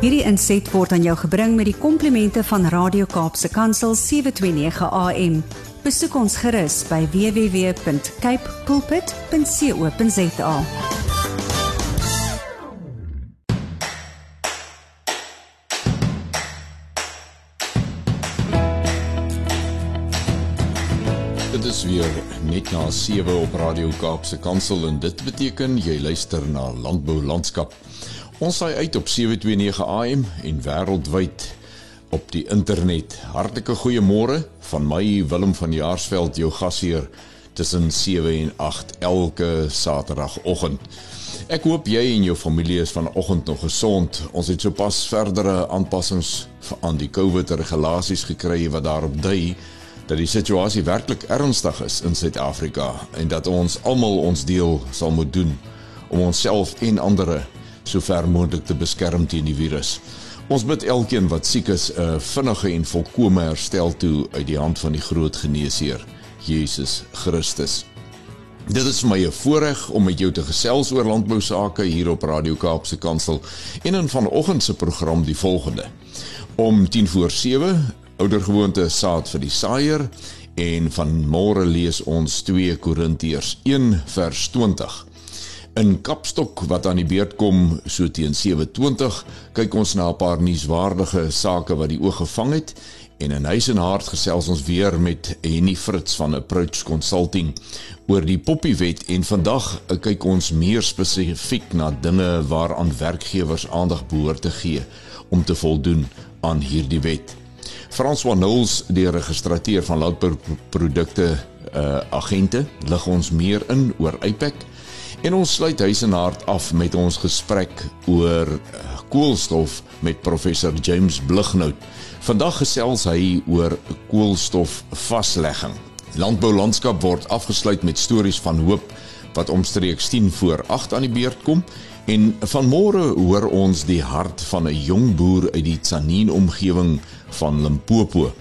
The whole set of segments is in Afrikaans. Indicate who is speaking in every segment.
Speaker 1: Hierdie inset word aan jou gebring met die komplimente van Radio Kaapse Kansel 729 AM. Besoek ons gerus by www.cape pulpit.co.za.
Speaker 2: Dit is weer net na 7 op Radio Kaapse Kansel en dit beteken jy luister na Landbou Landskap. Ons saai uit op 729 AM en wêreldwyd op die internet. Hartlike goeiemôre van my Willem van Jaarsveld, jou gasheer tussen 7 en 8 elke Saterdagoggend. Ek hoop jy en jou familie is vanoggend nog gesond. Ons het sopas verdere aanpassings aan die COVID regulasies gekry wat daarop dui dat die situasie werklik ernstig is in Suid-Afrika en dat ons almal ons deel sal moet doen om onsself en ander so ver moontlik te beskerm teen die virus. Ons bid elkeen wat siek is 'n vinnige en volkomme herstel toe uit die hand van die groot geneesheer, Jesus Christus. Dit is vir my 'n voorreg om met jou te gesels oor landbou sake hier op Radio Kaapse Kansel en in vanoggend se program die volgende. Om 10 voor 7 oudergewoonte saad vir die saaier en van môre lees ons 2 Korintiërs 1 vers 20. In Kapstok wat aan die beurt kom so teen 7:20 kyk ons na 'n paar nuuswaardige sake wat die oog gevang het en in huis en hart gesels ons weer met Henny Fritz van Approach Consulting oor die poppiewet en vandag kyk ons meer spesifiek na dinge waaraan werkgewers aandag behoort te gee om te voldoen aan hierdie wet. François Knowles, die registreer van landbouprodukte uh agente, lig ons meer in oor IPAC en ons sluit huis en hart af met ons gesprek oor uh, koolstof met professor James Blighnout. Vandag gesels hy oor koolstof vaslegging. Landbou landskap word afgesluit met stories van hoop wat omstreeks 10 voor 8 aan die beurt kom en vanmôre hoor ons die hart van 'n jong boer uit die Tsanin omgewing van Limpopo.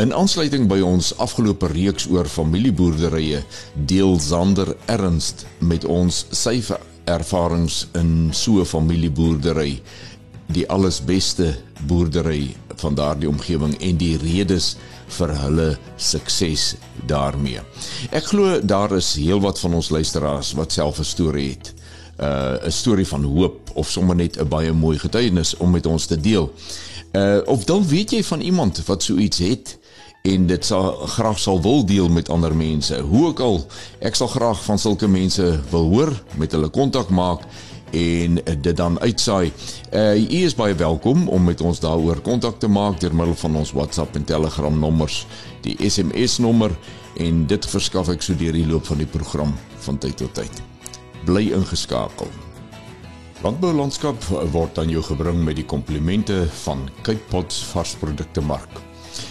Speaker 2: In aansluiting by ons afgelope reeks oor familieboerderye, deel Zander Ernst met ons sy ervarings in so 'n familieboerdery, die allesbeste boerdery van daardie omgewing en die redes vir hulle sukses daarmee. Ek glo daar is heelwat van ons luisteraars wat self 'n storie het. Uh, 'n storie van hoop of sommer net 'n baie mooi getuienis om met ons te deel. Uh of dan weet jy van iemand wat so iets het en dit sal graag sal wil deel met ander mense. Hoe ook al, ek sal graag van sulke mense wil hoor, met hulle kontak maak en dit dan uitsaai. Uh u is baie welkom om met ons daaroor kontak te maak deur middel van ons WhatsApp en Telegram nommers, die SMS nommer en dit verskaf ek so deur die loop van die program van tyd tot tyd. Bly ingeskakel. Landbou landskap word aan jou gebring met die komplimente van Cape Pots varsprodukte mark.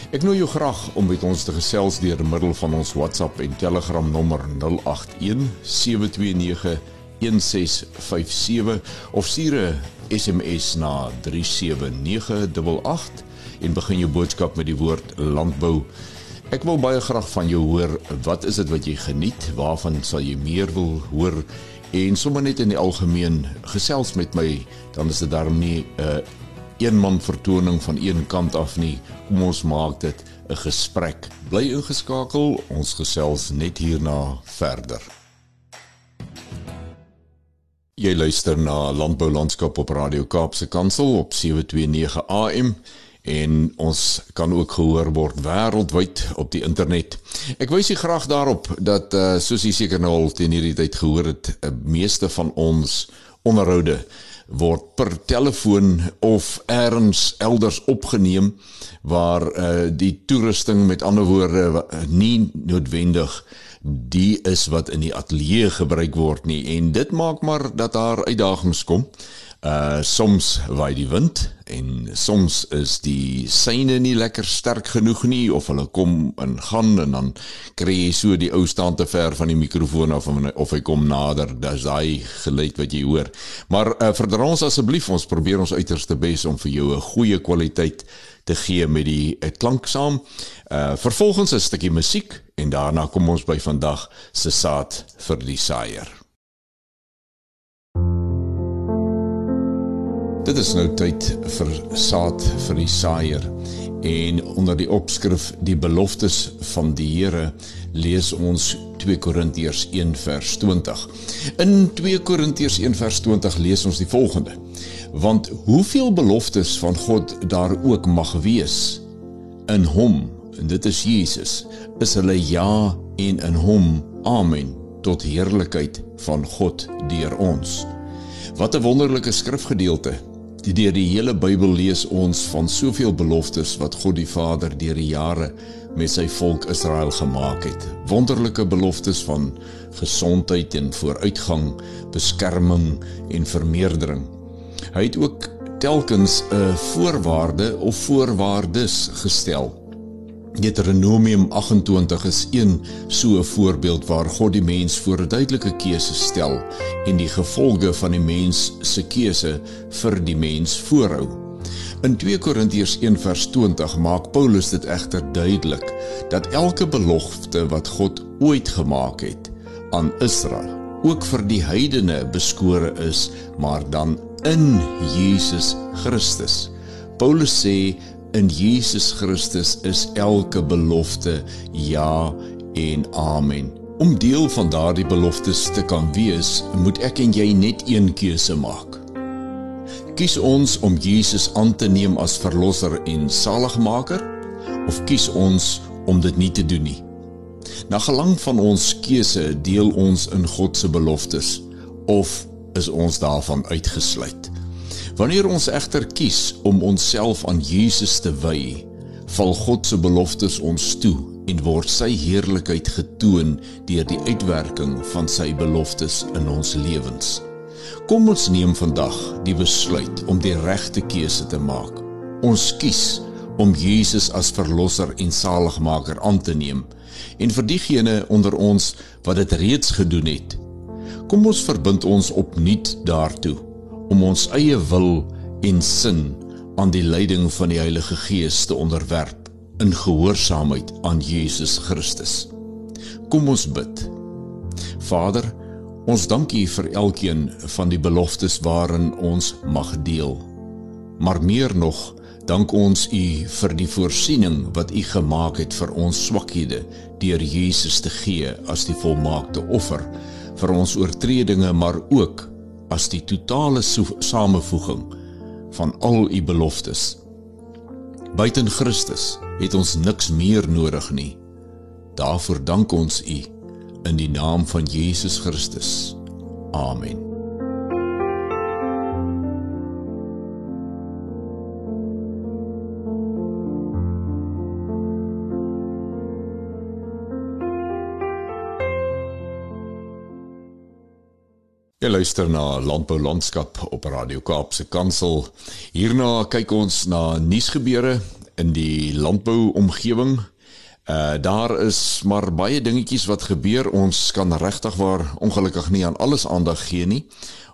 Speaker 2: Ek nooi jou graag om met ons te gesels deur middel van ons WhatsApp en Telegram nommer 081 729 1657 of stuur 'n SMS na 37988 en begin jou boodskap met die woord landbou. Ek wil baie graag van jou hoor, wat is dit wat jy geniet? Waarvan sal jy meer wil hoor? en sommer net in die algemeen gesels met my dan is dit daarom nie 'n uh, eenman vertoning van een kant af nie. Kom ons maak dit 'n gesprek. Bly ingeskakel ons gesels net hierna verder. Jy luister na landbou landskap op radio Kaapse Kansel op 729 AM en ons kan ook gehoor word wêreldwyd op die internet. Ek wys u graag daarop dat uh, soos u seker nou al teen hierdie tyd gehoor het, uh, meeste van ons onderhoude word per telefoon of elders elders opgeneem waar uh, die toerusting met ander woorde nie noodwendig die is wat in die ateljee gebruik word nie en dit maak maar dat daar uitdagings kom. Uh soms waai die wind en soms is die syne nie lekker sterk genoeg nie of hulle kom en gaan en dan kry jy so die ou staan te ver van die mikrofoon af of hy kom nader, dis daai geluid wat jy hoor. Maar uh verdra ons asseblief, ons probeer ons uiterste bes om vir jou 'n goeie kwaliteit te gee met die uh, klank saam. Uh vervolgens 'n stukkie musiek en daarna kom ons by vandag se saad vir die saaier. Dit is nou tyd vir saad vir die saaier en onder die opskrif die beloftes van die Here lees ons 2 Korintiërs 1 vers 20. In 2 Korintiërs 1 vers 20 lees ons die volgende: Want hoeveel beloftes van God daar ook mag wees in hom, en dit is Jesus, is hulle ja en in hom amen tot heerlikheid van God deur ons. Wat 'n wonderlike skrifgedeelte Die deur die hele Bybel lees ons van soveel beloftes wat God die Vader deur die jare met sy volk Israel gemaak het. Wonderlike beloftes van gesondheid en vooruitgang, beskerming en vermeerdering. Hy het ook telkens 'n voorwaarde of voorwaardes gestel Deuteronomium 28 is een so 'n voorbeeld waar God die mens voor 'n duidelike keuse stel en die gevolge van die mens se keuse vir die mens voorhou. In 2 Korintiërs 1:20 maak Paulus dit egter duidelik dat elke belofte wat God ooit gemaak het aan Israel ook vir die heidene beskore is, maar dan in Jesus Christus. Paulus sê In Jesus Christus is elke belofte ja en amen. Om deel van daardie beloftes te kan wees, moet ek en jy net een keuse maak. Kies ons om Jesus aan te neem as verlosser en saligmaker of kies ons om dit nie te doen nie? Na gelang van ons keuse deel ons in God se beloftes of is ons daarvan uitgesluit? Wanneer ons egter kies om onsself aan Jesus te wy, val God se beloftes ons toe en word sy heerlikheid getoon deur die uitwerking van sy beloftes in ons lewens. Kom ons neem vandag die besluit om die regte keuse te maak. Ons kies om Jesus as verlosser en saligmaker aan te neem. En vir diegene onder ons wat dit reeds gedoen het, kom ons verbind ons opnuut daartoe om ons eie wil en sin aan die leiding van die Heilige Gees te onderwerp in gehoorsaamheid aan Jesus Christus. Kom ons bid. Vader, ons dank U vir elkeen van die beloftes waarin ons mag deel. Maar meer nog, dank ons U vir die voorsiening wat U gemaak het vir ons swakhede deur Jesus te gee as die volmaakte offer vir ons oortredinge, maar ook as die totale samevoeging van al u beloftes. Buiten Christus het ons niks meer nodig nie. Daarvoor dank ons u in die naam van Jesus Christus. Amen. Jy luister na Landbou Landskap op Radio Kaapse Kansel. Hierna kyk ons na nuusgebeure in die landbouomgewing. Uh daar is maar baie dingetjies wat gebeur. Ons kan regtig waar ongelukkig nie aan alles aandag gee nie.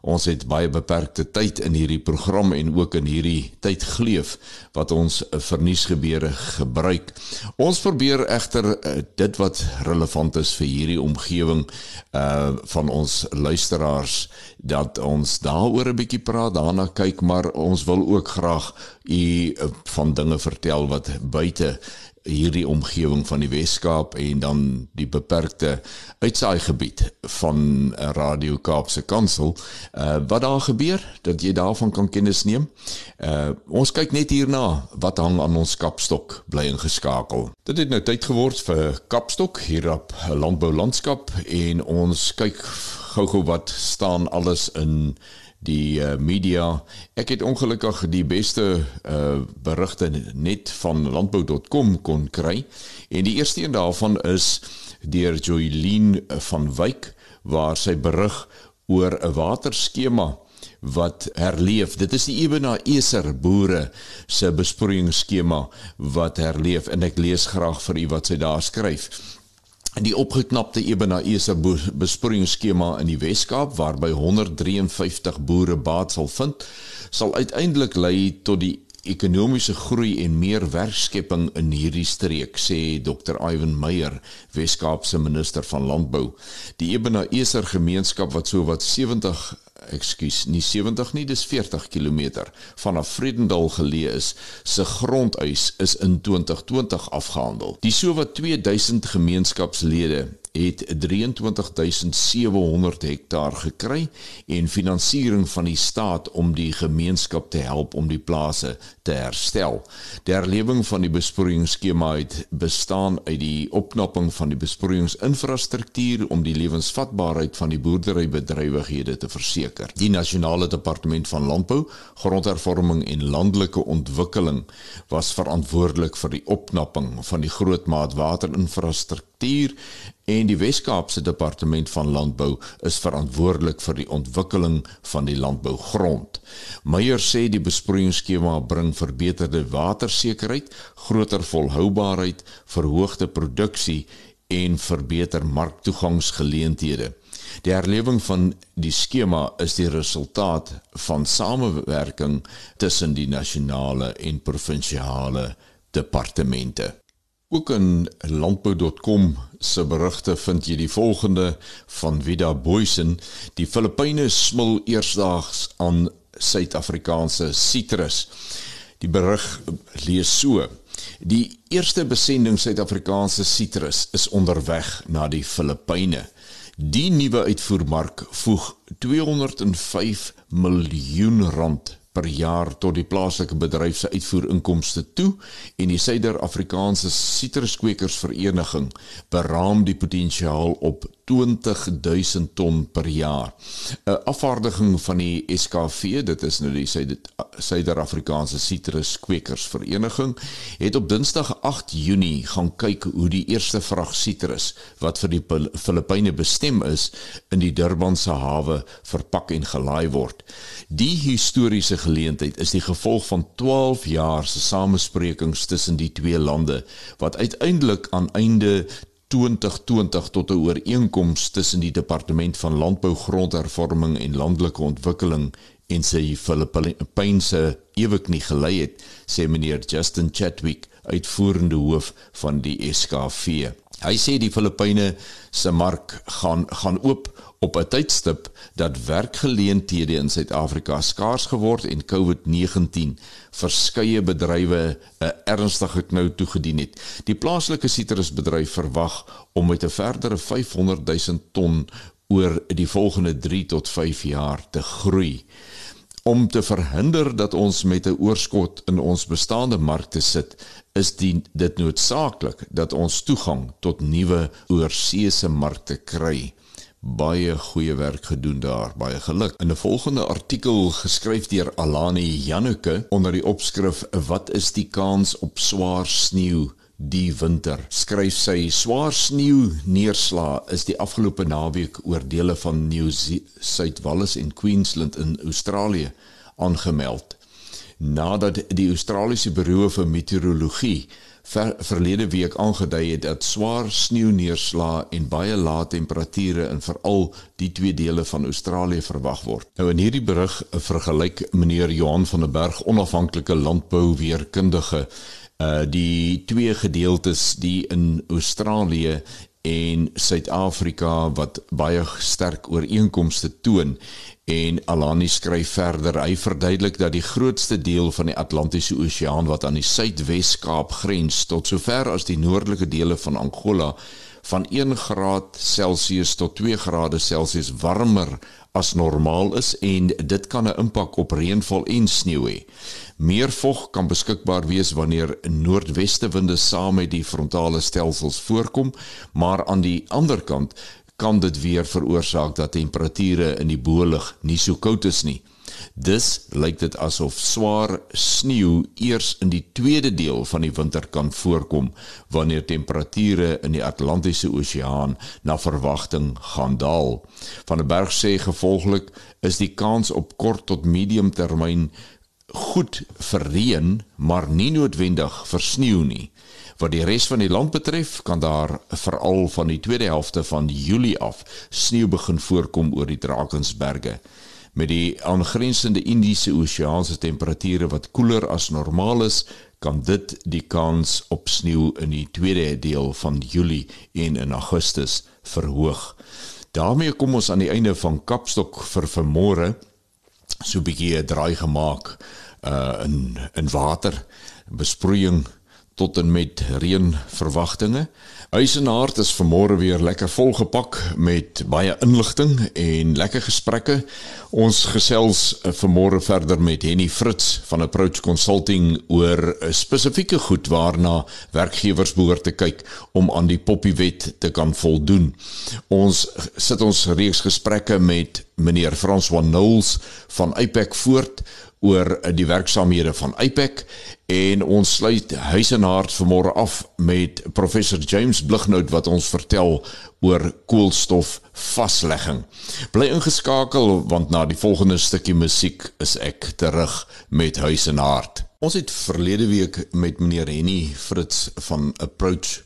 Speaker 2: Ons het baie beperkte tyd in hierdie program en ook in hierdie tyd geleef wat ons vir nuusgebeure gebruik. Ons probeer egter uh, dit wat relevant is vir hierdie omgewing uh van ons luisteraars dat ons daaroor 'n bietjie praat, daarna kyk, maar ons wil ook graag u uh, van dinge vertel wat buite hierdie omgewing van die Wes-Kaap en dan die beperkte uitsaai gebied van Radio Kaapse Kansel. Uh wat daar gebeur dat jy daarvan kan kennis neem. Uh ons kyk net hierna wat hang aan ons kapstok bly ingeskakel. Dit het nou tyd geword vir kapstok hier op Landbou Landskap en ons kyk gou-gou wat staan alles in die uh, media. Ek het ongelukkig die beste uh, berigte net van landbou.com kon kry. En die eerste een daarvan is deur Joylene van Wyk waar sy berig oor 'n waterskema wat herleef. Dit is die Ebena Eser boere se besproeiingsskema wat herleef en ek lees graag vir u wat sy daar skryf. Die opgeknapte Ebenezer besproeiingsskema in die Wes-Kaap waarby 153 boere baat sal vind, sal uiteindelik lei tot die ekonomiese groei en meer werkskepping in hierdie streek, sê Dr. Ivan Meyer, Wes-Kaapse minister van landbou. Die Ebenezer gemeenskap wat so wat 70 ekskuus, nie 70 nie, dis 40 km vanaf Vredendal geleë is, se grondeis is in 2020 afgehandel. Die sowat 2000 gemeenskapslede het 23700 hektaar gekry en finansiering van die staat om die gemeenskap te help om die plase te herstel. Die herlewing van die besproeiingsskema het bestaan uit die opknapping van die besproeiingsinfrastruktuur om die lewensvatbaarheid van die boerderybedrywighede te verseker. Die nasionale departement van landbou, grondhervorming en landelike ontwikkeling was verantwoordelik vir die opknapping van die grootmaat waterinfrastruktuur en die Wes-Kaapse departement van landbou is verantwoordelik vir die ontwikkeling van die landbougrond. Meyer sê die besproeiingsskema bring verbeterde watersekerheid, groter volhoubaarheid, verhoogde produksie en verbeter marktoegangsgeleenthede. Die herlewing van die skema is die resultaat van samewerking tussen die nasionale en provinsiale departemente. Ook in landbou.com se berigte vind jy die volgende van Vida Boysen: Die Filippyne smil eersdaags aan Suid-Afrikaanse sitrus. Die berig lees so: Die eerste besending Suid-Afrikaanse sitrus is onderweg na die Filippyne. Die nuwe uitvoermark voeg 205 miljoen rand per jaar tot die plaaslike bedryf se uitvoerinkomste toe en die Suider-Afrikaanse Sitruskwekersvereniging beraam die potensiaal op 20000 ton per jaar. 'n Afvaardiging van die SKV, dit is nou die Suider-Afrikaanse Sitruskwekersvereniging, het op Dinsdag 8 Junie gaan kyk hoe die eerste vrag sitrus wat vir die Filippyne bestem is in die Durbanse hawe verpak en gelaai word. Die historiese geleentheid is die gevolg van 12 jaar se samesprekings tussen die twee lande wat uiteindelik aan einde 2020 tot 'n ooreenkoms tussen die Departement van Landbou, Grondhervorming en Landelike Ontwikkeling en sy Filippynse eweknie gelei het, sê meneer Justin Chatwick, uitvoerende hoof van die SKV. Hy sê die Filippyne se mark gaan gaan oop op 'n tydstip dat werkgeleenthede in Suid-Afrika skaars geword en COVID-19 verskeie bedrywe 'n ernstige knou toegedien het. Die plaaslike sitrusbedryf verwag om met 'n verdere 500 000 ton oor die volgende 3 tot 5 jaar te groei. Om te verhinder dat ons met 'n oorskot in ons bestaande markte sit, is die, dit noodsaaklik dat ons toegang tot nuwe oorseese markte kry. Baie goeie werk gedoen daar, baie geluk. In 'n volgende artikel geskryf deur Alani Janneke onder die opskrif Wat is die kans op swaar sneeu die winter? Skryf sy swaar sneeu neerslaa is die afgelope naweek oor dele van New South Wales en Queensland in Australië aangemeld. Nadat die Australiese Buro vir Meteorologie ver, verlede week aangedui het dat swaar sneeuneerslae en baie lae temperature in veral die twee dele van Australië verwag word. Nou in hierdie berig vergelyk meneer Johan van der Berg, onafhanklike landbouweerkundige, uh die twee gedeeltes die in Australië en Suid-Afrika wat baie sterk ooreenkomste toon. En Alani skryf verder, hy verduidelik dat die grootste deel van die Atlantiese Oseaan wat aan die Suidwes-Kaap grens tot sover as die noordelike dele van Angola van 1 graad Celsius tot 2 grade Celsius warmer as normaal is en dit kan 'n impak op reënval en sneeu hê. Meer vog kan beskikbaar wees wanneer noordweste winde saam met die frontale stelsels voorkom, maar aan die ander kant kan dit weer veroorsaak dat temperature in die boelig nie so koud is nie. Dis lyk dit asof swaar sneeu eers in die tweede deel van die winter kan voorkom wanneer temperature in die Atlantiese Oseaan na verwagting gaan daal. Van der Berg sê gevolglik is die kans op kort tot medium termyn goed vir reën, maar nie noodwendig vir sneeu nie. Wat die res van die land betref, kan daar veral van die tweede helfte van Julie af sneeu begin voorkom oor die Drakensberge. Met die aangrensende Indiese Oseaanse temperature wat koeler as normaal is, kan dit die kans op sneeu in die tweede deel van Julie en in Augustus verhoog. daarmee kom ons aan die einde van Kapstok vir vanmôre. So 'n bietjie 'n draai gemaak uh in in water besproeiing tot en met reënverwagtinge. Huisenaard is vanmôre weer lekker volgepak met baie inligting en lekker gesprekke. Ons gesels uh, vanmôre verder met Henny Fritz van Approach Consulting oor 'n uh, spesifieke goed waarna werkgewers behoort te kyk om aan die poppiewet te kan voldoen. Ons sit ons reeks gesprekke met meneer François Knowles van Apex voort oor die werksamehede van Apex en ons sluit huis en hart vanmôre af met professor James Blighnout wat ons vertel oor koolstof vaslegging. Bly ingeskakel want na die volgende stukkie musiek is ek terug met huis en hart. Ons het verlede week met meneer Henny Fritz van Approach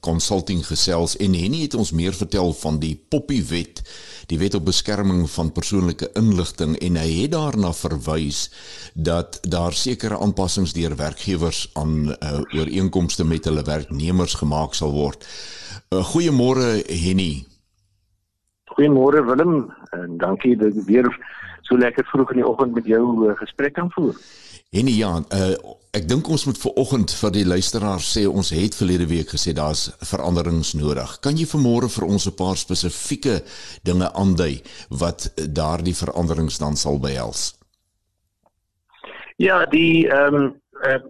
Speaker 2: consulting gesels en Henny het ons meer vertel van die Poppy wet, die wet op beskerming van persoonlike inligting en hy het daarna verwys dat daar sekere aanpassings deur werkgewers aan uh, ooreenkomste met hulle werknemers gemaak sal word. Uh, Goeiemôre Henny.
Speaker 3: Goeiemôre Willem en dankie dat jy weer so lekker vroeg in die oggend met jou uh, gesprek kan voer.
Speaker 2: En ja, uh, ek dink ons moet viroggend vir die luisteraars sê ons het verlede week gesê daar's veranderings nodig. Kan jy vanmôre vir ons 'n paar spesifieke dinge aandui wat daardie veranderings dan sal behels?
Speaker 3: Ja, die ehm um, uh,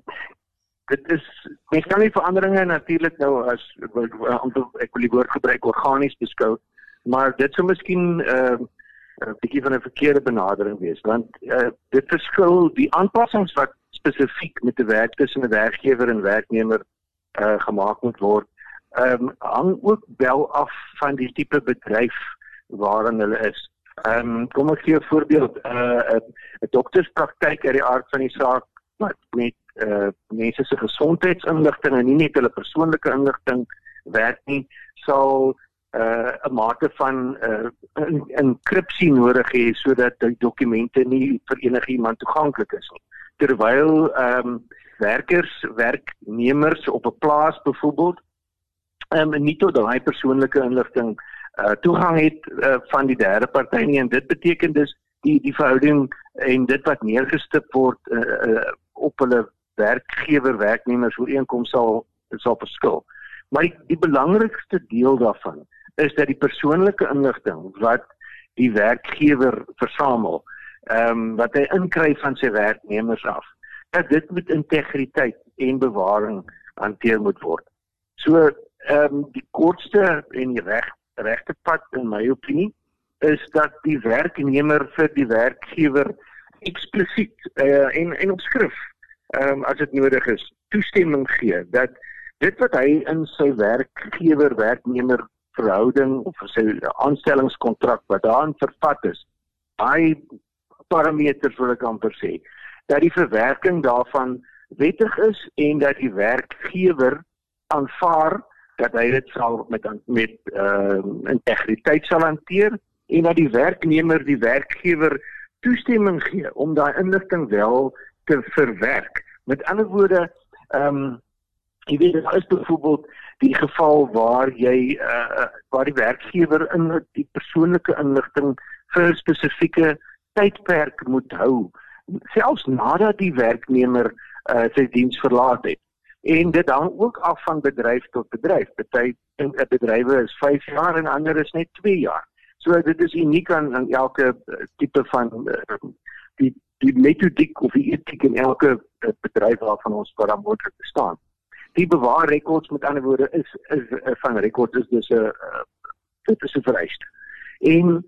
Speaker 3: dit is mens kan nie veranderinge natuurlik nou as ek wil die woord gebruik organies beskou, maar dit sou miskien ehm uh, 'n bietjie van 'n verkeerde benadering wees want uh, dit verskil die aanpassings wat spesifiek met 'n werk tussen 'n werkgewer en werknemer uh, gemaak moet word um, hang ook wel af van die tipe bedryf waarin hulle is. Ehm um, kom ek gee 'n voorbeeld 'n uh, 'n dokterspraktyk uit die aard van die saak wat met uh, mense se gesondheidsinligting en nie net hulle persoonlike inligting werk nie sal uh 'n mate van uh enkripsie nodig hê sodat die dokumente nie vir enigiemand toeganklik is nie. Terwyl ehm um, werkers, werknemers op 'n plaas byvoorbeeld ehm um, nie tot daai persoonlike inligting uh toegang het uh, van die derde party nie en dit beteken dus die die verhouding en dit wat neergestip word uh, uh op hulle werkgewer werknemers ooreenkoms sal sal verskil. Maar die, die belangrikste deel daarvan is dat die persoonlike inligting wat die werkgewer versamel, ehm um, wat hy inkry van sy werknemers af, dat dit met integriteit en bewaring hanteer moet word. So ehm um, die kortste en die reg regte pad in my opinie is dat die werknemer vir die werkgewer eksplisiet uh, en en op skrif ehm um, as dit nodig is toestemming gee dat dit wat hy in sy werkgewer werknemer verhouding of sy aanstellingskontrak wat daarin vervat is, daai parameters wil ek amper sê, dat die verwerking daarvan wettig is en dat die werkgewer aanvaar dat hy dit sal met met uh, integriteit sal hanteer en dat die werknemer die werkgewer toestemming gee om daai inligting wel te verwerk. Met ander woorde, ehm um, jy weet daar is byvoorbeeld die geval waar jy uh, waar die werkgewer in die persoonlike inligting vir 'n spesifieke tydperk moet hou selfs nadat die werknemer uh, sy diens verlaat het. En dit hang ook af van bedryf tot bedryf party in 'n bedrywe is 5 jaar en ander is net 2 jaar. So dit is uniek aan, aan elke tipe van uh, die die metodiek of die etiek in elke uh, bedryf waarvan ons moontlik bestaan die bewaar rekords met ander woorde is is, is uh, van rekords is dus 'n uh, dit is 'n vereiste. En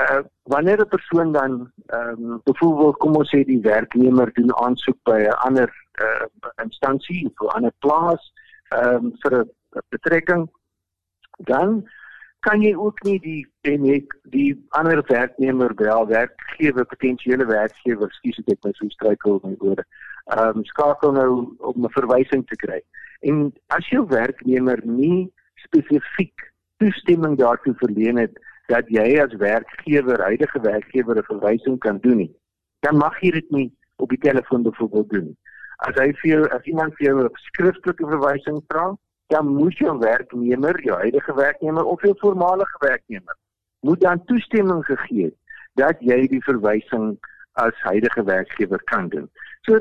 Speaker 3: uh, wanneer 'n persoon dan ehm um, byvoorbeeld kom ons sê die werknemer doen aansoek by 'n ander uh, instansie of 'n ander plaas ehm um, vir 'n betrekking dan kan jy ook nie die ek die ander werknemer wel werkgewer potensiële werkgewer skuis ek my so struikel met woorde ehm um, skakel nou om 'n verwysing te kry. En as jou werknemer nie spesifiek toestemming daartoe verleen het dat jy as werkgewer, huidige werkgewer 'n verwysing kan doen nie, dan mag jy dit nie op die telefoon byvoorbeeld doen. As hy vir jou, as iemand vir jou 'n skriftelike verwysing vra, dan moet jou werknemer, jou huidige werknemer of jou voormalige werknemer moet dan toestemming gegee het dat jy die verwysing as huidige werkgewer kan doen. So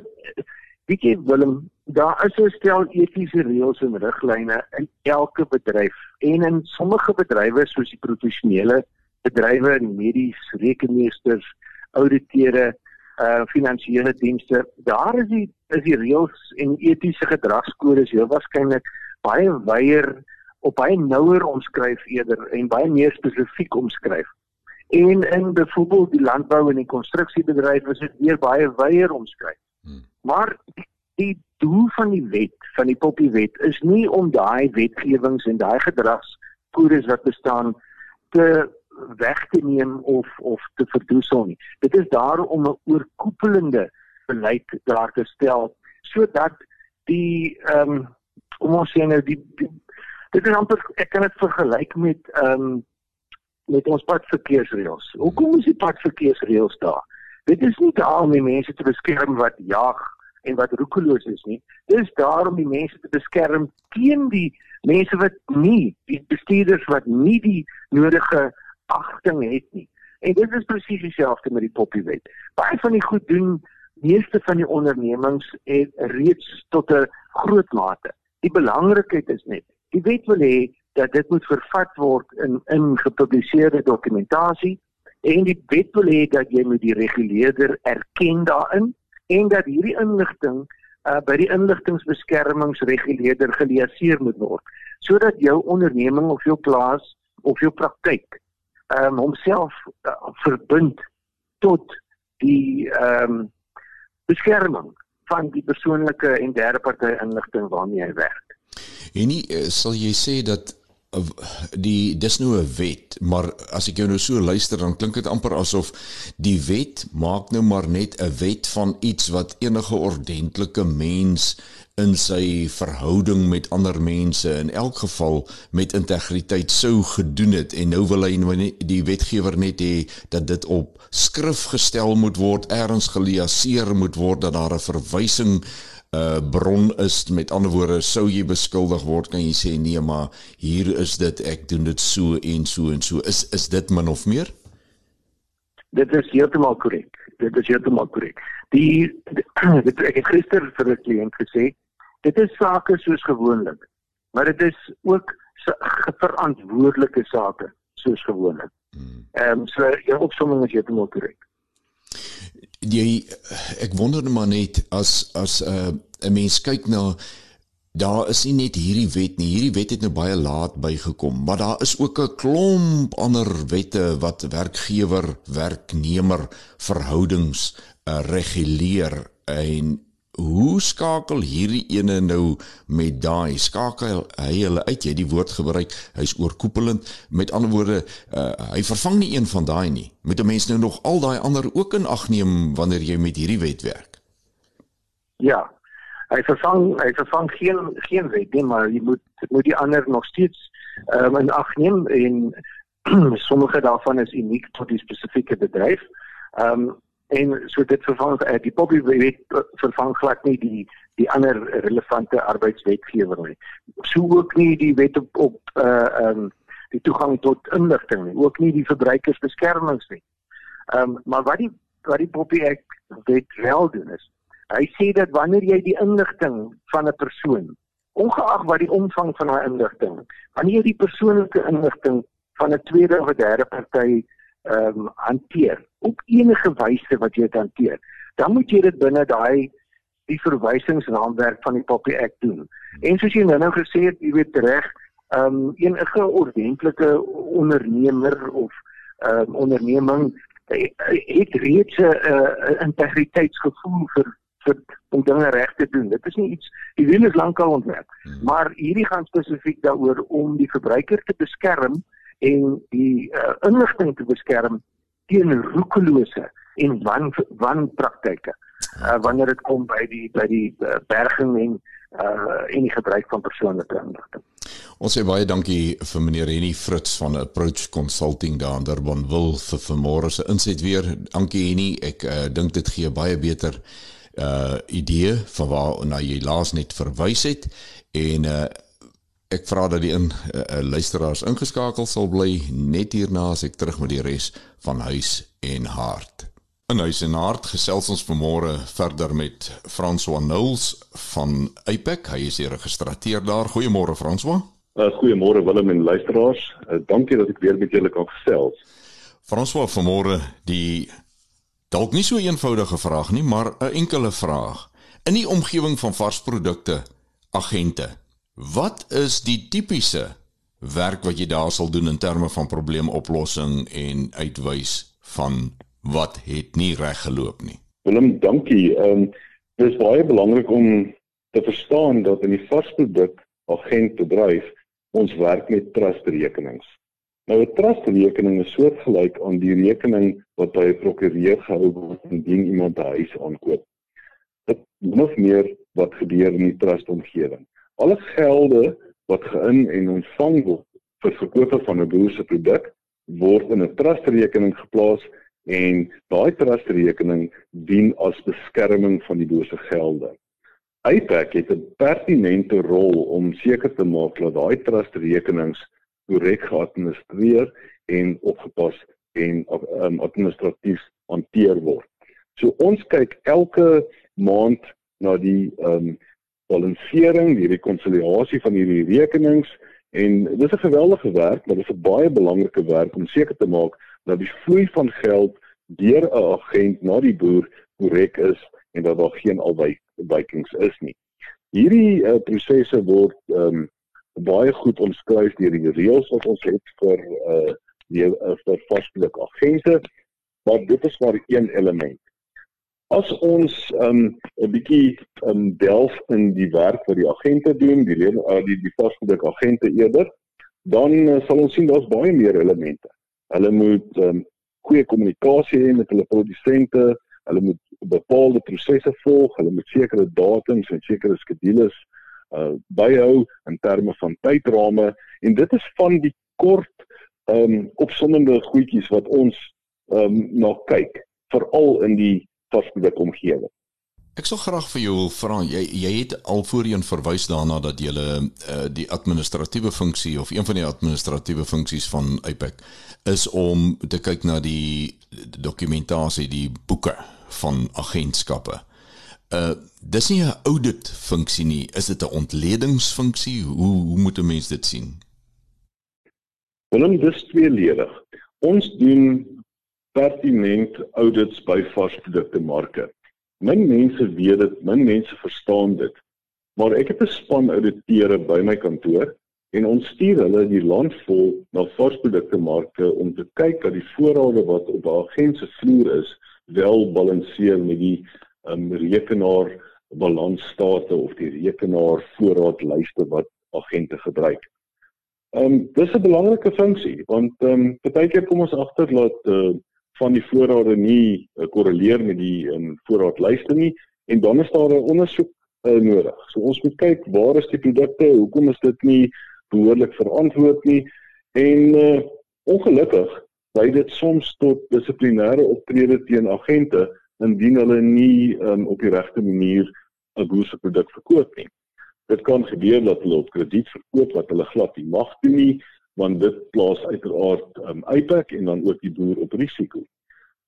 Speaker 3: weet jy Willem, daar is 'n stel etiese reëls en riglyne in elke bedryf en in sommige bedrywe soos die professionele bedrywe en medies, rekenmeesters, ouditeure, uh finansiële dienste, daar is die is die reëls en etiese gedragskodes heel waarskynlik baie wyeer op baie nouer omskryf eerder en baie meer spesifiek omskryf. En in byvoorbeeld die landbou en die konstruksiebedryf is dit weer baie wyeer omskryf. Hmm. Maar die doel van die wet, van die poppiewet is nie om daai wetgewings en daai gedragskodes wat bestaan te weg te neem of of te verdoesel nie. Dit is daar om 'n oorkoepelende beleid daar te stel sodat die ehm um, kom ons sê nou die, die dit is amper ek kan dit vergelyk met ehm um, met ons padverkeersreëls. Hoekom is die padverkeersreëls daar? Dit is nie daar om die mense te beskerm wat jag en wat roekeloos is nie. Dit is daar om die mense te beskerm teen die mense wat nie die bestuurders wat nie die nodige agting het nie. En dit is presies dieselfde met die poppiewet. Baie van die goed doen meeste van die ondernemings het reeds tot 'n groot mate. Die belangrikheid is net, die wet wil hê dat dit moet vervat word in in gepubliseerde dokumentasie en die wet wil hê dat jy moet die reguleerder erken daarin en dat hierdie inligting uh, by die inligtingbeskermingsreguleerder geleaseer moet word sodat jou onderneming of jou plaas of jou praktyk um, homself uh, verbind tot die ehm um, beskerming van die persoonlike en derde party inligting waarmee hy werk.
Speaker 2: En nie uh, sal jy sê dat die dis nou 'n wet, maar as ek jou nou so luister dan klink dit amper asof die wet maak nou maar net 'n wet van iets wat enige ordentlike mens in sy verhouding met ander mense in elk geval met integriteit sou gedoen het. En nou wil hy nou die wetgewer net hê dat dit op skrif gestel moet word erns geliaseer moet word dat daar 'n verwysing uh, bron is met ander woorde sou jy beskuldig word kan jy sê nee maar hier is dit ek doen dit so en so en so is is dit min of meer
Speaker 3: Dit is heeltemal korrek. Dit is heeltemal korrek. Die, die ek het gister vir 'n kliënt gesê, dit is sake soos gewoonlik maar dit is ook verantwoordelike sake soos gewoonlik. Hmm. Ehm um, so jou opsomming is heeltemal korrek.
Speaker 2: Jy ek wonder net maar net as as 'n uh, mens kyk na daar is nie net hierdie wet nie. Hierdie wet het nou baie laat bygekom, maar daar is ook 'n klomp ander wette wat werkgewer werknemer verhoudings uh, reguleer en hoe skakel hierdie ene nou met daai? Skakel hy hulle uit? Jy die woord gebruik hy's oorkoepelend. Met ander woorde uh, hy vervang nie een van daai nie. Moet 'n mens nou nog al daai ander ook in ag neem wanneer jy met hierdie wet werk
Speaker 3: ja. Hy vervang hy vervang geen geen wet nie maar jy moet moet die ander nog steeds um, in ag neem en sommige daarvan is uniek tot die spesifieke bedryf. Ehm um, en so dit vervang uh, die poppy wet vervang glad nie die die ander relevante arbeidswetgewing nie. So ook nie die wet op op uh um die toegang tot inligting nie, ook nie die verbruikersbeskermings nie. Um maar wat die wat die poppy ek wet wel doen is hy sê dat wanneer jy die inligting van 'n persoon ongeag wat die omvang van daai inligting wanneer jy die persoonlike inligting van 'n tweede of derde party ehm um, hanteer op enige wyse wat jy dit hanteer dan moet jy dit binne daai die verwysingsraamwerk van die Poppy Act doen en soos jy nou nou gesê het jy weet reg ehm um, enige ordentlike ondernemer of ehm um, onderneming het reeds 'n uh, integriteitsgevoel vir vir om dinge reg te doen. Dit is nie iets die wiel is lankal ontwerp, hmm. maar hierdie gaan spesifiek daaroor om die verbruiker te beskerm en die uh, inligting te beskerm teen roekelose en wan wanpraktyke. Uh, wanneer dit kom by die by die uh, berging en uh en die gebruik van persoonlike inligting.
Speaker 2: Ons sê baie dankie vir meneer Henny Fritz van Approach Consulting daar in Durban wil vir vanmôre se inset weer. Dankie Henny. Ek uh, dink dit gee baie beter uh idee van waar na jy laas net verwys het en uh Ek vra dat die in uh, luisteraars ingeskakel sal bly net hierna as ek terug met die res van huis en hart. In huis en hart gesels ons vanmôre verder met François Nouls van Apex. Hy is die registreer daar. Goeiemôre François.
Speaker 4: Uh, Goeiemôre Willem en luisteraars. Uh, dankie dat ek weer met julle kan gesels.
Speaker 2: François vanmôre die dalk nie so eenvoudige vraag nie, maar 'n enkele vraag. In die omgewing van varsprodukte agente Wat is die tipiese werk wat jy daar sal doen in terme van probleemoplossing en uitwys van wat het nie reg geloop nie?
Speaker 4: Willem, dankie. Ehm um, dit is baie belangrik om te verstaan dat in die varsproduk agentbedryf ons werk met trustrekenings. Nou 'n trustrekening is soortgelyk aan die rekening wat by 'n prokureur gehou word indien iemand 'n huis aankoop. Dit nog meer wat gebeur in die trustomgewing alle gelde wat gein en ontvang word vir verkoop van 'n boer se produk word in 'n trustrekening geplaas en daai trustrekening dien as beskerming van die boer se gelde. Apex het 'n pertinente rol om seker te maak dat daai trustrekenings korrek geadministreer en opgepas en um, administratief hanteer word. So ons kyk elke maand na die ehm um, balansering, die rekonsiliasie van hierdie rekenings en dis 'n geweldige werk, maar dis 'n baie belangrike werk om seker te maak dat die vloei van geld deur 'n agent na die boer korrek is en dat daar geen afwykings is nie. Hierdie uh, prosesse word um, baie goed omskryf deur die reëls wat ons het vir uh die uh, vir vastelike agente, maar dit is maar een element. As ons um 'n bietjie um delf in die werk wat die agente doen, die lede uh, die die vasgedruk agente eerder, dan uh, sal ons sien daar's baie meer elemente. Hulle moet um goeie kommunikasie hê met hulle produsente, hulle moet bepaalde prosesse volg, hulle moet sekere datums en sekere skedules uh byhou in terme van tydrame en dit is van die kort um opsommende goedjies wat ons um na kyk veral in die vasblik omgewing.
Speaker 2: Ek sou graag vir jou wil vra, jy jy het al voorheen verwys daarna dat jy uh, die administratiewe funksie of een van die administratiewe funksies van Apex is om te kyk na die dokumentasie, die boeke van agentskappe. Uh dis nie 'n audit funksie nie, is dit 'n ontledingsfunksie? Hoe hoe moet 'n mens dit sien?
Speaker 4: Willem, dis tweeledig. Ons doen pertinent audits by varsprodukte marke. Min mense weet dit, min mense verstaan dit. Maar ek het 'n span ouditeure by my kantoor en ons stuur hulle die land vol na varsprodukte marke om te kyk dat die voorrade wat op 'n agent se vloer is, wel balanseer met die um, rekenaar balansstate of die rekenaar voorraadlyste wat agente gebruik. Ehm um, dis 'n belangrike funksie want ehm um, baie keer kom ons agter dat uh, van die voorrade nie uh, korreleer met die um, voorraadlyste nie en dan is daar 'n ondersoek uh, nodig. So ons moet kyk waar is die produkte, hoekom is dit nie behoorlik verantwoord nie en uh, ongelukkig lei dit soms tot dissiplinêre optrede teen agente indien hulle nie um, op die regte manier 'n boerse produk verkoop nie. Dit kan gebeur dat hulle op krediet verkoop wat hulle glad nie mag doen nie want dit plaas uiteraard um, uitpak en dan ook die boer op risiko.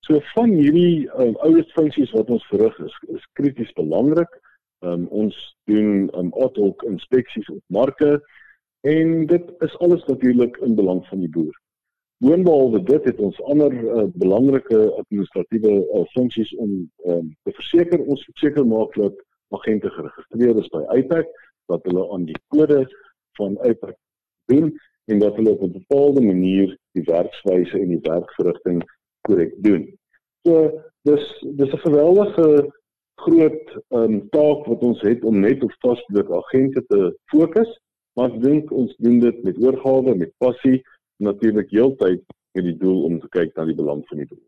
Speaker 4: So van hierdie um, ouers funksies wat ons verrig is is krities belangrik. Um, ons doen um, ad hoc inspeksies op marke en dit is alles natuurlik in belang van die boer. Boonbehalwe dit het ons ander uh, belangrike administratiewe uh, funksies om um, te verseker ons verseker maak dat agente geregistreer is by uitpak dat hulle aan die kode van uitpak doen en dat hulle op 'n bepaalde manier die werkswyse en die werkverrigting korrek doen. So dis dis 'n geweldige groot um, taak wat ons het om net op vasblik agente te fokus, maar ek dink ons doen dit met oorgawe, met passie, natuurlik heeltyd met die doel om te kyk na die belang van die boer.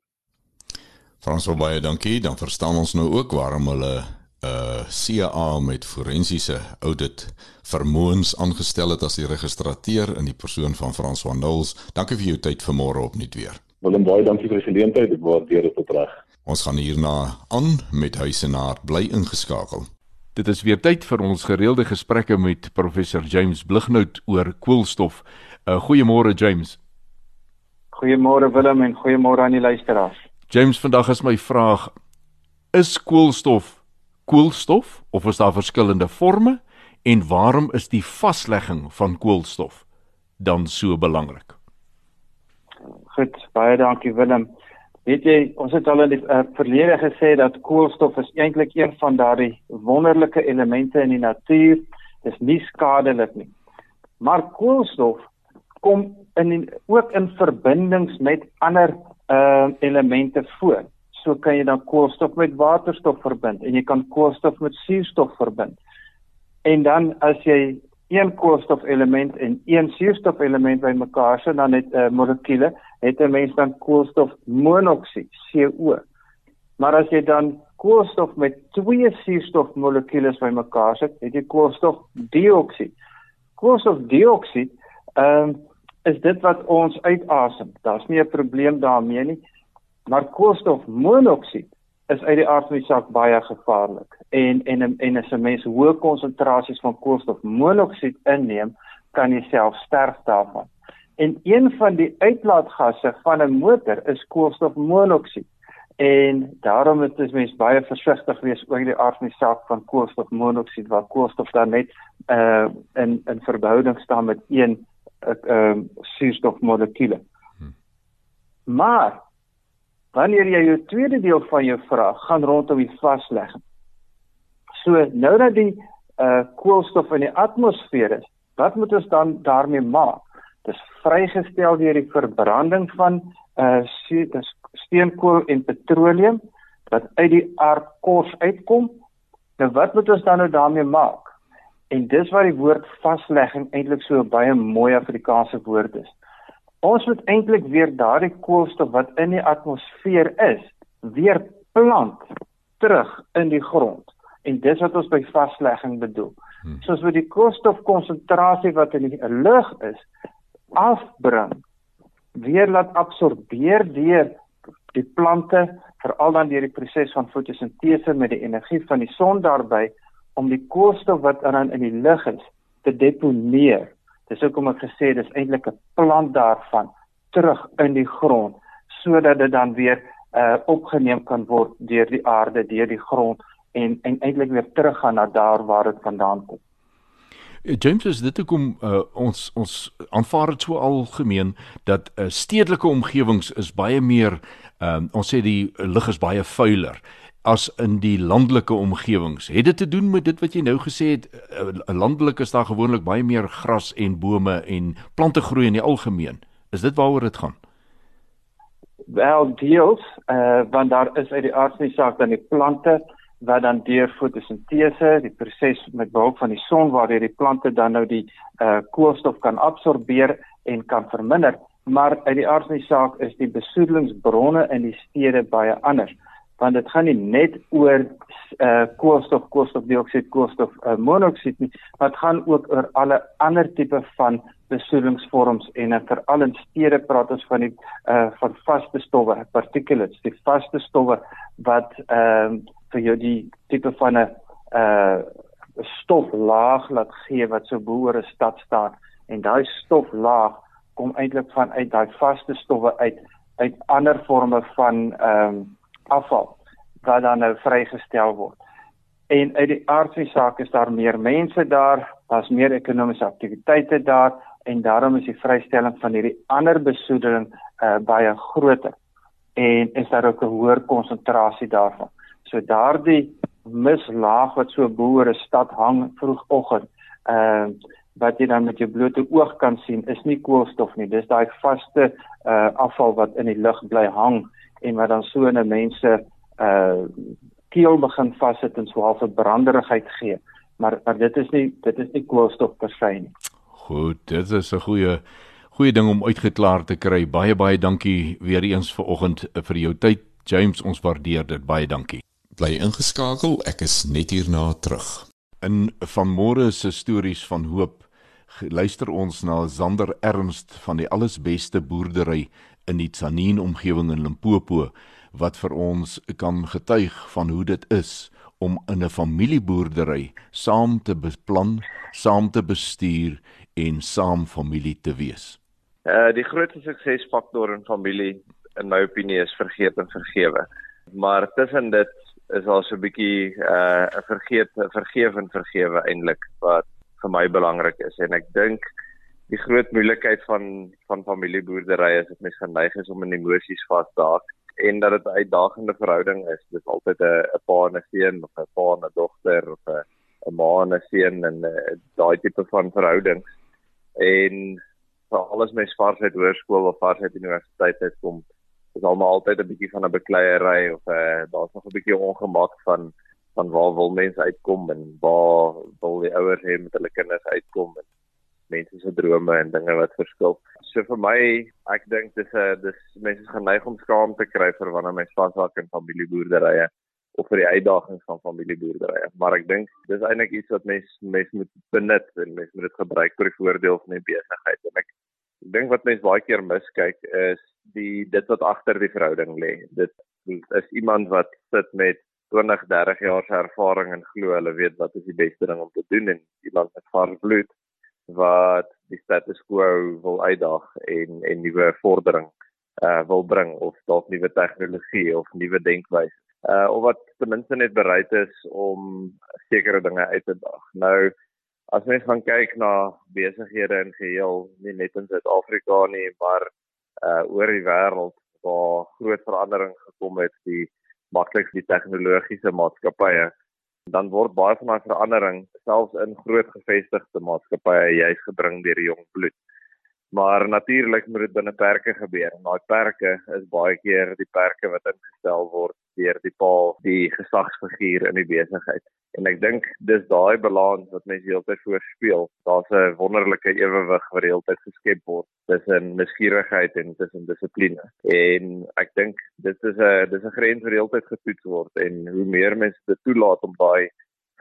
Speaker 2: Frans baie dankie, dan verstaan ons nou ook waarom hulle uh, CA met forensiese audit vermoëns aangestel het as die registreer in die persoon van François Nouls. Dankie vir jou tyd vanmôre op net weer.
Speaker 4: Willem baie dankie vir die geleentheid. Ek waardeer dit opreg.
Speaker 2: Ons gaan hierna aan met huisenaar bly ingeskakel. Dit is weer tyd vir ons gereelde gesprekke met professor James Blighnout oor koolstof. Uh, goeiemôre James.
Speaker 5: Goeiemôre Willem en goeiemôre aan die luisteraars.
Speaker 2: James, vandag is my vraag: Is koolstof koolstof of is daar verskillende forme en waarom is die vaslegging van koolstof dan so belangrik?
Speaker 5: Goed, baie dankie Willem. Weet jy, ons het al in die uh, verlede gesê dat koolstof is eintlik een van daardie wonderlike elemente in die natuur. Dit is nie skadelik nie. Maar koolstof kom in die, ook in verbindings met ander uh elemente voor. So kan jy dan koolstof met waterstof verbind en jy kan koolstof met suurstof verbind. En dan as jy een koolstofelement en een suurstofelement bymekaar sit dan het 'n uh, molekule het 'n mens dan koolstofmonoksied CO. Maar as jy dan koolstof met twee suurstofmolekules bymekaar sit, het jy koolstofdioksied. Koolstofdioksied ehm um, is dit wat ons uitasem. Daar's nie 'n probleem daarmee nie. Maar koolstofmonoksied is uit die aard van die saak baie gevaarlik. En en en as 'n mens hoë konsentrasies van koolstofmonoksied inneem, kan jy self sterf daarvan. En een van die uitlaatgasse van 'n motor is koolstofmonoksied. En daarom is dit mens baie versigtig wees oor die aard van die saak van koolstofmonoksied waar koolstof dan net uh in in verhouding staan met een uh, uh suurstofmolekuule. Hmm. Maar Wanneer jy jou tweede deel van jou vraag gaan rondom die vaslegging. So nou dat die uh koolstof in die atmosfeer is, wat moet ons dan daarmee maak? Dis vrygestel deur die verbranding van uh steenkool en petroleum wat uit die aardkors uitkom. Nou wat moet ons dan nou daarmee maak? En dis waar die woord vaslegging eintlik so 'n baie mooi Afrikaanse woord is. Ons moet eintlik weer daardie koolstof wat in die atmosfeer is, weer plant terug in die grond. En dis wat ons by vaslegging bedoel. Hmm. Soos wat die koolstofkonsentrasie wat in die lug is afbring, weer laat absorbeer deur die plante, veral dan deur die proses van fotosintese met die energie van die son daarbey om die koolstof wat in in die lug is te deponeer Dis hoekom ek gesê dis eintlik 'n plan daarvan terug in die grond sodat dit dan weer uh opgeneem kan word deur die aarde, deur die grond en en eintlik weer teruggaan na daar waar dit vandaan kom.
Speaker 2: Eh, James is dit hoekom uh, ons ons aanvaar dit so algemeen dat uh, stedelike omgewings is baie meer um, ons sê die lug is baie vuiler as in die landelike omgewings. Het dit te doen met dit wat jy nou gesê het, 'n eh, landelik is daar gewoonlik baie meer gras en bome en plante groei in die algemeen. Is dit waaroor dit gaan?
Speaker 5: Wel, deels, uh, want daar is uit die aard van die saak dan die plante wat dan deur fotosintese, die proses met behulp van die son waar die plante dan nou die uh, koolstof kan absorbeer en kan verminder, maar uit die aard van die saak is die besoedelingsbronne in die stede baie anders want dit gaan nie net oor uh koolstof, koolstofdioksied, koolstof uh, monoksied nie, maar dit gaan ook oor alle ander tipe van besoedelingsvorms en uh, veral in stede praat ons van die uh van vaste stowwe, particulates, die vaste stowwe wat ehm uh, vir jou die tipe van 'n uh stoflaag laat gee wat so bo oor 'n stad staan. En daai stoflaag kom eintlik van uit daai vaste stowwe uit uit ander forme van ehm um, afval wat dan nou vrygestel word. En uit die aard van die saak is daar meer mense daar, daar's meer ekonomiese aktiwiteite daar en daarom is die vrystelling van hierdie ander besoedeling uh, baie groter en is daar ook 'n hoër konsentrasie daarvan. So daardie mislaag wat so bo oor 'n stad hang vroegoggend, ehm uh, wat jy dan met jou blote oog kan sien, is nie koolstof nie. Dis daai vaste uh afval wat in die lug bly hang en wat dan so 'n mense uh keel begin vassit en so half 'n branderigheid gee. Maar maar dit is nie dit is nie koolstof per se nie.
Speaker 2: Goed, dit is 'n goeie goeie ding om uitgeklaar te kry. Baie baie dankie weer eens vir oggend vir jou tyd. James, ons waardeer dit. Baie dankie. Bly ingeskakel. Ek is net hierna terug. In vanmôre se stories van hoop luister ons na Zander Ernst van die allesbeste boerdery in die Tsanin omgewing in Limpopo wat vir ons kan getuig van hoe dit is om in 'n familieboerdery saam te beplan, saam te bestuur en saam familie te wees?
Speaker 6: Uh die grootste suksesfaktor in familie in my opinie is vergeet en vergewe. Maar tussen dit is daar so 'n bietjie uh 'n vergeet vergeef en vergewe eintlik wat vir my belangrik is en ek dink die groot moeilikheid van van familieboerdery is dat mens geneig is om in emosies vas te haak en dat dit 'n uitdagende verhouding is. Dit is altyd 'n 'n pa en 'n seun of 'n pa en 'n dogter of 'n 'n ma en 'n seun en uh, daai tipe van verhoudings. En vir alles mens varsheid hoërskool of varsheid universiteit het kom is almal altyd 'n bietjie van 'n bekleierery of 'n uh, daar's nog 'n bietjie ongemak van van waar wil mense uitkom en waar wil die ouers hê met hulle kinders uitkom en mense se drome en dinge wat verskil. So vir my, ek dink dis 'n dis mense geneig om skaam te kry vir wanneer mense vasraak in familieboerderye of vir die uitdagings van familieboerderye. Maar ek dink dis eintlik iets wat mense mense moet benut en mense moet dit gebruik vir die voordeel van die besigheid. En ek ek dink wat mense baie keer miskyk is die dit wat agter die verhouding lê. Dit is iemand wat sit met 20, 30 jaar se ervaring en glo hulle weet wat is die beste ding om te doen en iemand met vars bloed wat die status quo wil uitdaag en en nuwe vordering uh wil bring of dalk nuwe tegnologie of nuwe denkwyse. Uh of wat ten minste net bereid is om sekere dinge uit te daag. Nou as mens gaan kyk na besighede in geheel, nie net in Suid-Afrika nie, maar uh oor die wêreld waar groot verandering gekom het, die maklikste die tegnologiese maatskappye dan word baie van daai verandering selfs in groot gevestigde maatskappye juis gebring deur die jong bloed. Maar natuurlik moet dit binne perke gebeur. En daai perke is baie keer die perke wat ingestel word deur die pa, die gesagsfiguur in die besigheid. En ek dink dis daai balans wat mense heeltyd voorspeel. Daar's 'n wonderlike ewewig wat heeltyd geskep word tussen nuuskierigheid en tussen dissipline. En ek dink dit is 'n dis 'n grens wat heeltyd getoets word en hoe meer mense dit toelaat om daai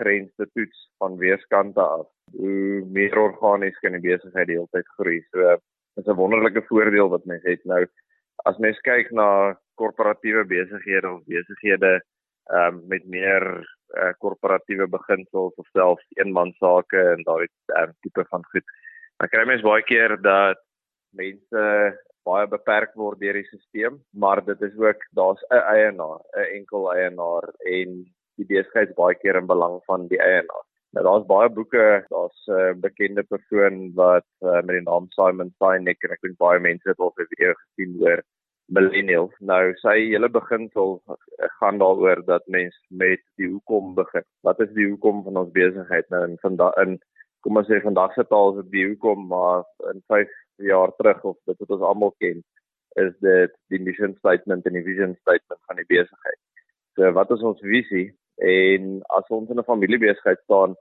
Speaker 6: grens te toets van weerskante af, hoe meer organies kan die besigheid heeltyd groei. So dis 'n wonderlike voordeel wat mense het nou as mens kyk na korporatiewe besighede of besighede ehm um, met meer uh, korporatiewe beginsels of selfs eenmansake en daai um, tipe van goed. Dan kry mens baie keer dat mense baie beperk word deur die stelsel, maar dit is ook daar's 'n eienaar, 'n enkel eienaar en die besigheid is baie keer in belang van die eienaar. Nou daar's baie boeke, daar's 'n uh, bekende persoon wat uh, met die naam Simon Sinek en ek dink baie mense het al vir video gesien oor millennials. Nou sy hele beginsel gaan daaroor dat mens met die hoekom begin. Wat is die hoekom van ons besigheid nou in vandag in kom ons sê vandag se taal is die hoekom maar in 5 jaar terug of dit wat ons almal ken is dit die mission statement en die vision statement van die besigheid. So wat is ons visie en as ons in 'n familiebesigheid staan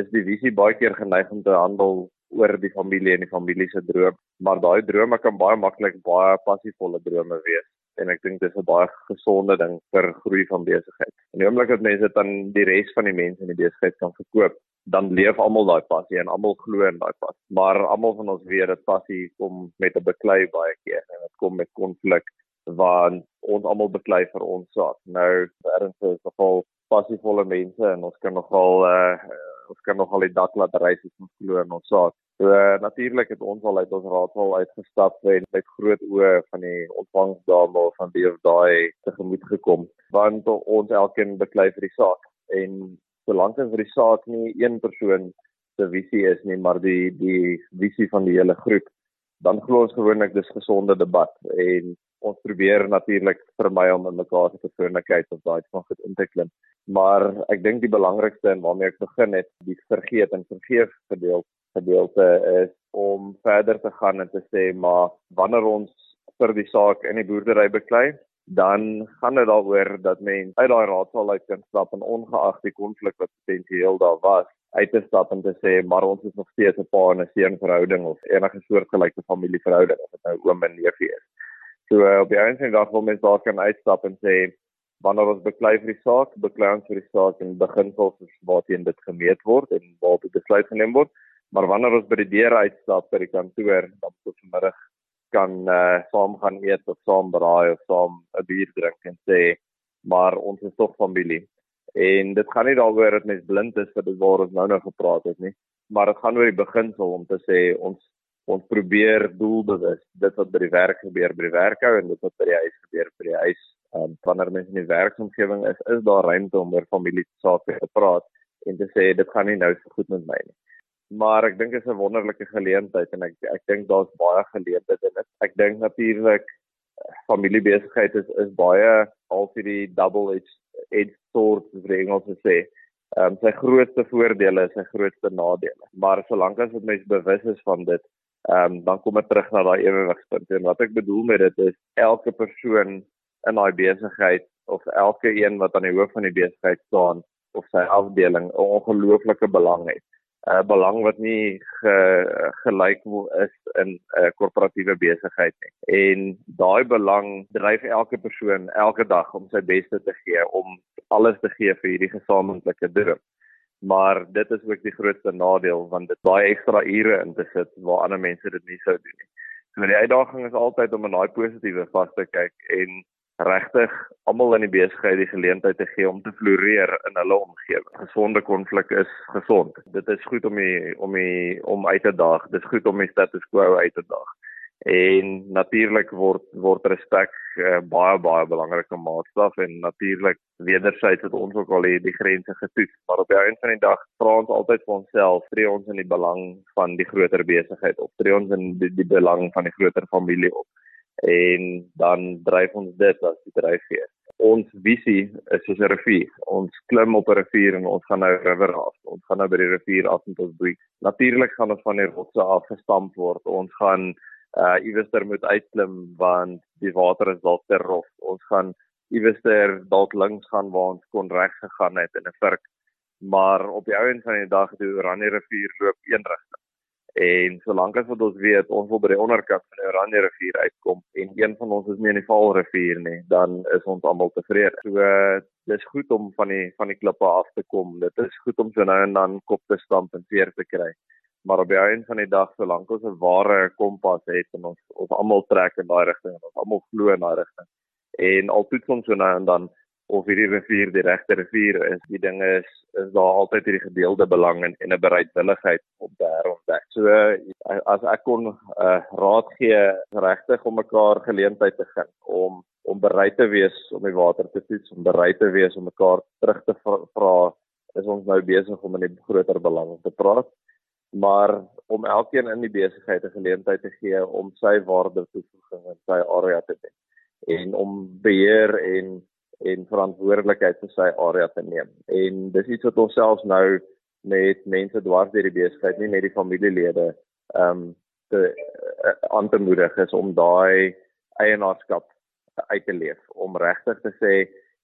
Speaker 6: is die visie baie keer geneig om te handel oor die familie en die familie se droom, maar daai drome kan baie maklik baie passievolle drome wees en ek dink dis 'n baie gesonde ding vir groei van besigheid. In die oomblik dat mense dit aan die res van die mense in die besigheid kan verkoop, dan leef almal daai passie en almal glo in daai passie. Maar almal van ons weet dat passie kom met 'n beklei baie keer en dit kom met konflik want ons almal beklei vir ons saak. Nou, ernstig is nogal passievolle mense en ons kan nogal uh ons kan nogal die dak laat reis as ons glo in ons saak. So uh, natuurlik het ons al uit ons raadsaal uitgestap en met groot oë van die ontvangsdame van die of daai tegemoet gekom. Want ons elkeen beklei vir die saak en solank dit vir die saak nie een persoon se visie is nie maar die die visie van die hele groep dan glo ons gewoonlik dis gesonde debat en ons probeer natuurlik vermy om in mekaar se persoonlikheid of daai van goed in te klim. Maar ek dink die belangrikste en waarmee ek begin het die vergeet en vergeef gedeelte gedeelte is om verder te gaan en te sê maar wanneer ons vir die saak in die boerdery beklei dan gaan dit daaroor dat mense uit daai raadsaal uit kan stap en ongeag die konflik wat potensieel daar was uit te stap en te sê maar ons is nog steeds 'n pa en 'n seun verhouding of enige soortgelyke familieverhouding of dit nou oom en neefie is. So uh, op die einde van die dag wil mense daar kan uitstap en sê wanneer ons beklei vir die saak, beklei ons vir die saak en beginsels waarteen dit gemeet word en waar dit besluit geneem word. Maar wanneer ons by die deur uitstap by die kantoor, dan tot vanmiddag kan uh saam gaan eet of saam braai of saam 'n bier drink en sê maar ons is tog familie En dit gaan nie daaroor dat mens blind is vir dit waar ons nou nou gepraat het nie, maar dit gaan oor die beginsel om te sê ons ons probeer doelbewus dit wat by die werk gebeur by die werk hou en dit wat by die huis gebeur by die huis. Um, wanneer mens in die werksomgewing is, is daar ruimte om oor familie sake te praat en te sê dit gaan nie nou so goed met my nie. Maar ek dink dit is 'n wonderlike geleentheid en ek ek dink daar's baie geleenthede in dit. Ek dink natuurlik familiebesigheid is is baie al vir die double edge edge sword soos die Engels sê. Ehm um, sy grootste voordele is sy grootste nadele. Maar solank as dit mens bewus is van dit, ehm um, dan kom dit terug na daai ewigspunt. En wat ek bedoel met dit is elke persoon in daai besigheid of elke een wat aan die hoof van die besigheid staan of sy afdeling 'n ongelooflike belang het. Uh, belang wat nie ge, gelyk is in 'n uh, korporatiewe besigheid nie. En daai belang dryf elke persoon elke dag om sy beste te gee om alles te gee vir hierdie gesamentlike droom. Maar dit is ook die grootste nadeel want dit baie ekstra ure in te sit waar ander mense dit nie sou doen nie. So die uitdaging is altyd om in daai positiewe vas te kyk en regtig almal in die besigheid die geleentheid te gee om te floreer in hulle omgewing. Gesonde konflik is gesond. Dit is goed om die, om die, om uit te daag. Dit is goed om die status quo uit te daag. En natuurlik word word respek uh, baie baie belangrike maatstaf en natuurlik wederzijds het ons ook al die, die grense getoets. Maar op die einde van die dag vra ons altyd vir onsself, tree ons in die belang van die groter besigheid op, tree ons in die, die belang van die groter familie op en dan dryf ons dit as die dryfveer. Ons visie is soos 'n rivier. Ons klim op 'n rivier en ons gaan nou river raft. Ons gaan nou by die rivier af met ons boei. Natuurlik gaan ons van die rotse af gestamp word. Ons gaan uh iewester moet uitklim want die water is dalk te rof. Ons gaan iewester dalk links gaan waar ons kon reg gegaan het in 'n vurk. Maar op die ouens van die dag die Oranje rivier loop een rigting. En solank as wat ons weet ons wil by die onderkant van die Oranje rivier uitkom en een van ons is nie in die Vaal rivier nie, dan is ons almal tevrede. So uh, dis goed om van die van die klippe af te kom. Dit is goed om so nou en dan kop te stamp en veer te kry. Maar op die einde van die dag solank ons 'n ware kompas het en ons ons almal trek in daai rigting en ons almal glo in daai rigting. En al toets ons so nou en dan of hierdie rivier die regte rivier is. Die ding is is daar altyd hierdie gedeelde belang en 'n bereidwilligheid om te herontdek. So as ek kon uh, raad gee regtig om mekaar geleentheid te gee om om bereid te wees om die water te toets, om bereid te wees om mekaar terug te vra is ons nou besig om in die groter belang te praat maar om elkeen in die besigheid 'n geleentheid te gee om sy waarde toevoeging in sy area te doen en om beheer en en verantwoordelikheid vir sy area te neem. En dis iets wat ons selfs nou met mense dwars deur die besigheid, nie net die familielede, ehm um, te uh, aan te moedig is om daai eienaarskap uit te leef, om regtig te sê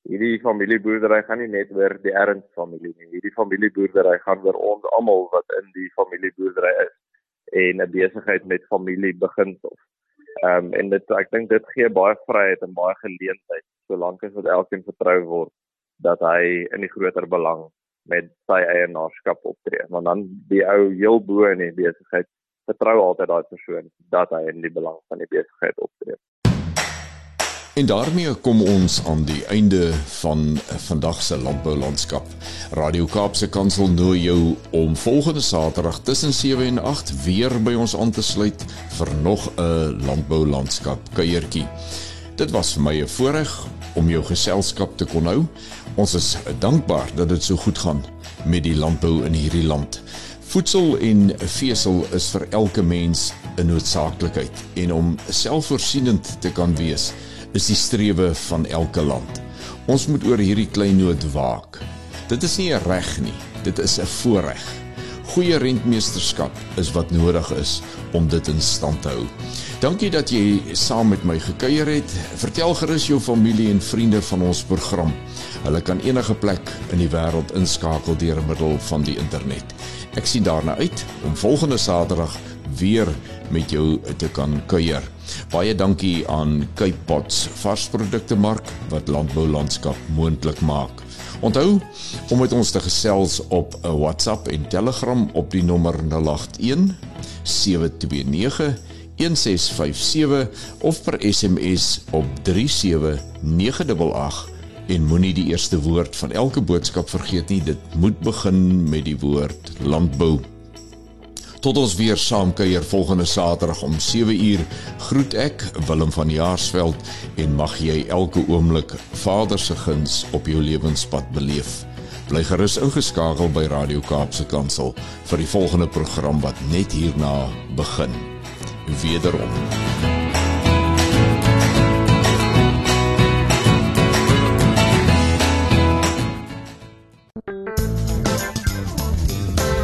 Speaker 6: hierdie familieboerdery gaan nie net oor die erns familie nie. Hierdie familieboerdery gaan oor ons almal wat in die familieboerdery is en 'n besigheid met familie begin of Ehm um, en dit ek dink dit gee baie vryheid en baie geleentheid solank as wat elkeen vertrou word dat hy in die groter belang met sy eienaarskap optree. Want dan die ou heel bo in die besigheid vertrou altyd daai persoon dat hy in die belang van die besigheid optree.
Speaker 2: En daarmee kom ons aan die einde van vandag se landboulandskap. Radio Kaapse Kansel nooi jou om volgende Saterdag tussen 7 en 8 weer by ons aan te sluit vir nog 'n landboulandskap kuiertjie. Dit was vir my 'n voorreg om jou geselskap te kon hou. Ons is dankbaar dat dit so goed gaan met die landbou in hierdie land. Voedsel en vesel is vir elke mens 'n noodsaaklikheid en om selfvoorsienend te kan wees is die strewe van elke land. Ons moet oor hierdie klein nood waak. Dit is nie 'n reg nie, dit is 'n voorreg. Goeie rentmeesterskap is wat nodig is om dit in stand te hou. Dankie dat jy saam met my gekuier het. Vertel gerus jou familie en vriende van ons program. Hulle kan enige plek in die wêreld inskakel deur middel van die internet. Ek sien daarna uit om volgende Saterdag weer met jou te kan kuier. Baie dankie aan Cape Pots varsprodukte mark wat landboulandskap moontlik maak. Onthou om met ons te gesels op 'n WhatsApp en Telegram op die nommer 081 729 1657 of per SMS op 37988 En moenie die eerste woord van elke boodskap vergeet nie. Dit moet begin met die woord landbou. Tot ons weer saam kuier volgende Saterdag om 7uur. Groet ek Willem van Jaarsveld en mag jy elke oomblik Vader se guns op jou lewenspad beleef. Bly gerus ingeskakel by Radio Kaapse Kansel vir die volgende program wat net hierna begin. Wederom.